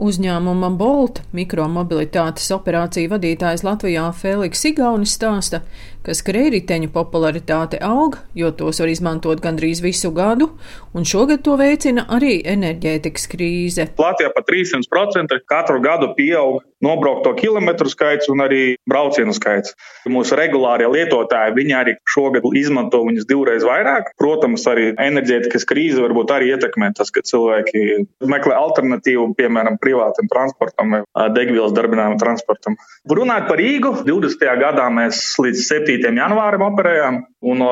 Uzņēmuma Bolt mikromobilitātes operāciju vadītājs Latvijā Fēliks Igaunis stāsta, ka skrējriteņu popularitāte aug, jo tos var izmantot gandrīz visu gadu, un šogad to veicina arī enerģētikas krīze. Latvijā pa 300% katru gadu pieaug nobraukto kilometru skaits un arī braucienu skaits. Mūsu regulārie lietotāji, viņi arī šogad izmanto viņus divreiz vairāk. Protams, arī enerģētikas krīze varbūt arī ietekmē tas, ka cilvēki meklē alternatīvu, piemēram, privātam transportam vai degvielas darbinājumu transportam. Runājot par Rīgu, 20. gadā mēs līdz 7. janvārim operējām, un no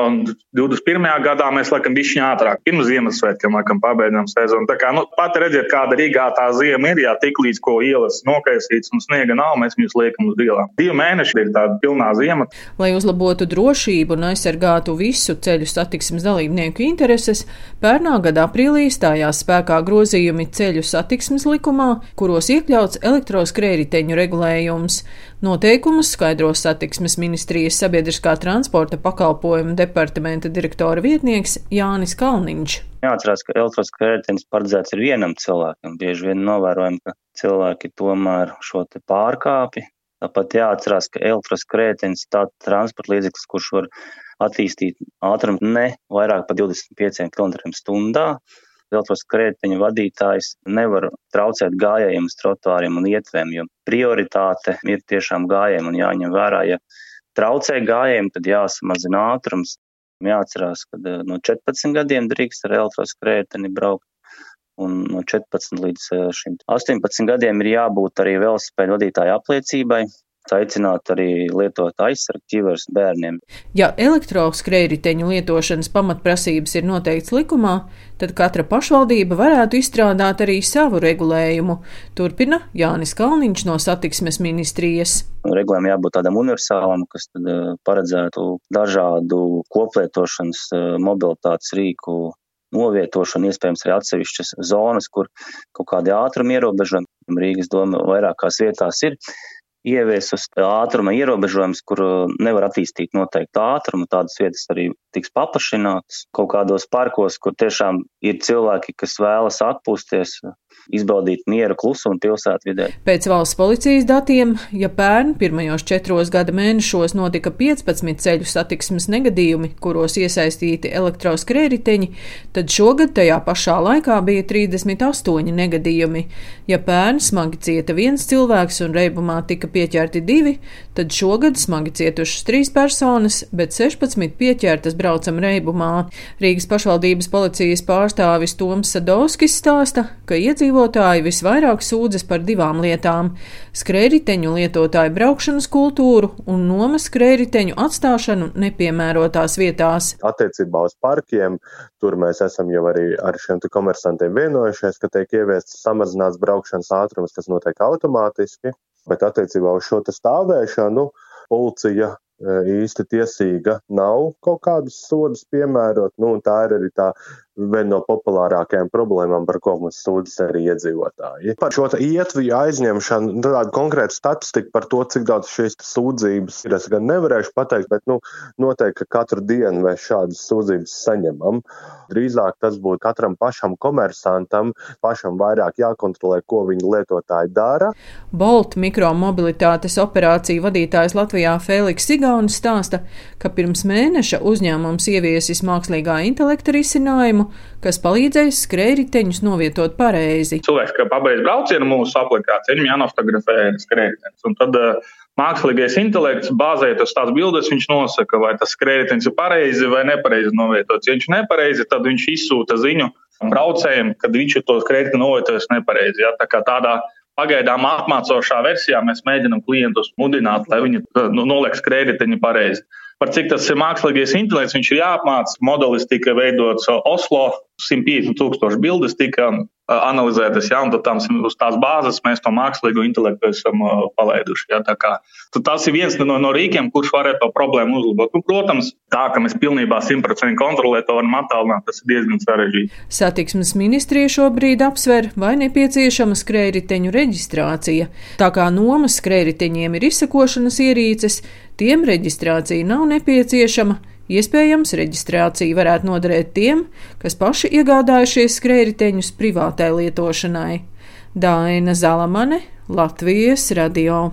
21. gadā mēs laikam bišķiņā ātrāk, pirms Ziemassvētkiem, laikam pabeidzam sezonu. Tā kā, nu, pat redziet, kāda Rīgā tā ziema ir, jā, tik līdz ko ielas nokaisīts un sniega nav, mēs viņus liekam uz ielām. Divi mēneši ir tāda pilnā ziema. Lai uzlabotu drošību un aizsargātu visu ceļu satiksmes dalībnieku intereses, pērnā gada aprīlī stājās spēkā grozījumi ceļu satiksmes likumā, kuros iekļauts elektroskrējriteņu regulējums. Noteikumus skaidros satiksmes ministrijas sabiedriskā transporta pakalpojumu departamenta direktora vietnieks Jānis Kalniņš. Jāatcerās, ka elektroskrējritenis paredzēts ir vienam cilvēkam. Bieži vien novērojam, ka cilvēki tomēr šo te pārkāpi. Tāpat jāatcerās, ka elektroskrējritenis ir tāds transporta līdzeklis, kurš var attīstīt ātrumu ne vairāk par 25 km/h Elektroskrētiņa vadītājs nevar traucēt gājējiem uz trotuāriem un ietvēm, jo prioritāte ir tiešām gājējiem un jāņem vērā, ja traucē gājējiem, tad jāsamazina ātrums. Jāatcerās, ka eh, no 14 gadiem drīkst ar elektroskrēteni braukt. Un no 14 līdz eh, šim 18 gadiem ir jābūt arī velosipēdu vadītāja apliecībai, aicināt arī lietot aizsargu ķivers bērniem. Ja elektroskrējriteņu lietošanas pamatprasības ir noteikts likumā, tad katra pašvaldība varētu izstrādāt arī savu regulējumu, turpina Jānis Kalniņš no satiksmes ministrijas. Regulējumam jābūt tādam universālam, kas eh, paredzētu dažādu koplietošanas eh, mobilitātes rīku novietošanu, iespējams, arī atsevišķas zonas, kur kaut kādi ātruma ierobežojumi Rīgas doma vairākās vietās ir ieviesus ātruma ierobežojums, kur nevar attīstīt noteiktu ātrumu. Tādas vietas arī tiks paplašinātas. Kaut kādos parkos, kur tiešām ir cilvēki, kas vēlas atpūsties, izbaudīt mieru klusumu pilsētvidē. Pēc valsts policijas datiem, ja pērn pirmajos četros gada mēnešos notika 15 ceļu satiksmes negadījumi, kuros iesaistīti elektroskrēriteņi, tad šogad tajā pašā laikā bija 38 negadījumi. Ja pērn smagi cieta viens cilvēks un reibumā tika pieķerti divi, tad šogad smagi cietušas trīs personas, bet 16 pieķertas braucam reibumā. Rīgas pašvaldības policijas pārstāvis Toms Sadovskis stāsta, ka iedzīvotāji visvairāk sūdzas par divām lietām - skrējriteņu lietotāju braukšanas kultūru un nomas skrējriteņu atstāšanu nepiemērotās vietās. Attiecībā uz parkiem tur mēs esam jau arī ar šiem komersantiem vienojušies, ka tiek ieviests samazināts braukšanas ātrums, kas notiek automātiski. Bet attiecībā uz šo stāvēšanu policija īsti tiesīga nav kaut kādus sodus piemērot. Nu, tā ir arī tā viena no populārākajām problēmām, par ko mums sūdzas arī iedzīvotāji. Par šo ietviņu aizņemšanu, nu, tādu konkrētu statistiku par to, cik daudz šīs sūdzības ir, es gan nevarēšu pateikt, bet nu, noteikti, ka katru dienu mēs šādas sūdzības saņemam. Drīzāk tas būtu katram pašam komersantam, pašam vairāk jākontrolē, ko viņa lietotāji dara. Bolt mikromobilitātes operāciju vadītājs Latvijā Fēliks Sigaunis stāsta, ka pirms mēneša uzņēmums ieviesis mākslīgā intelekta risinājumu, kas palīdzēs skrējriteņus novietot pareizi. Cilvēks, kā pabeidz braucienu mūsu aplikācijā, viņam jānofotografē skrējritenis. Un tad uh, mākslīgais intelekts, bāzējot uz tās bildes, viņš nosaka, vai tas skrējritenis ir pareizi vai nepareizi novietots. Ja viņš ir nepareizi, tad viņš izsūta ziņu braucējiem, kad viņš ir to skrējriteņu novietojis nepareizi. Ja? Tā kā tādā pagaidām apmācošā versijā mēs mēģinām klientus mudināt, lai viņi nu, noliek skrējriteņu pareizi par cik tas ir mākslīgais intelekts, viņš ir jāapmāca. Modelis tika veidots Oslo, 150 tūkstoši bildes tika analizētas, ja, un tam, uz tās bāzes mēs to mākslīgo intelektu esam uh, palaiduši. Ja, kā, tas ir viens no, no rīkiem, kurš varētu to problēmu uzlabot. Nu, protams, tā, ka mēs pilnībā 100% kontrolēt to varam attālināt, tas ir diezgan sarežģīti. Satiksmes ministrija šobrīd apsver, vai nepieciešama skrējriteņu reģistrācija. Tā kā nomas skrējriteņiem ir izsakošanas ierīces, tiem reģistrācija nav nepieciešama. Iespējams, reģistrācija varētu noderēt tiem, kas paši iegādājušies skrējriteņus privātai lietošanai. Daina Zalamane, Latvijas radio.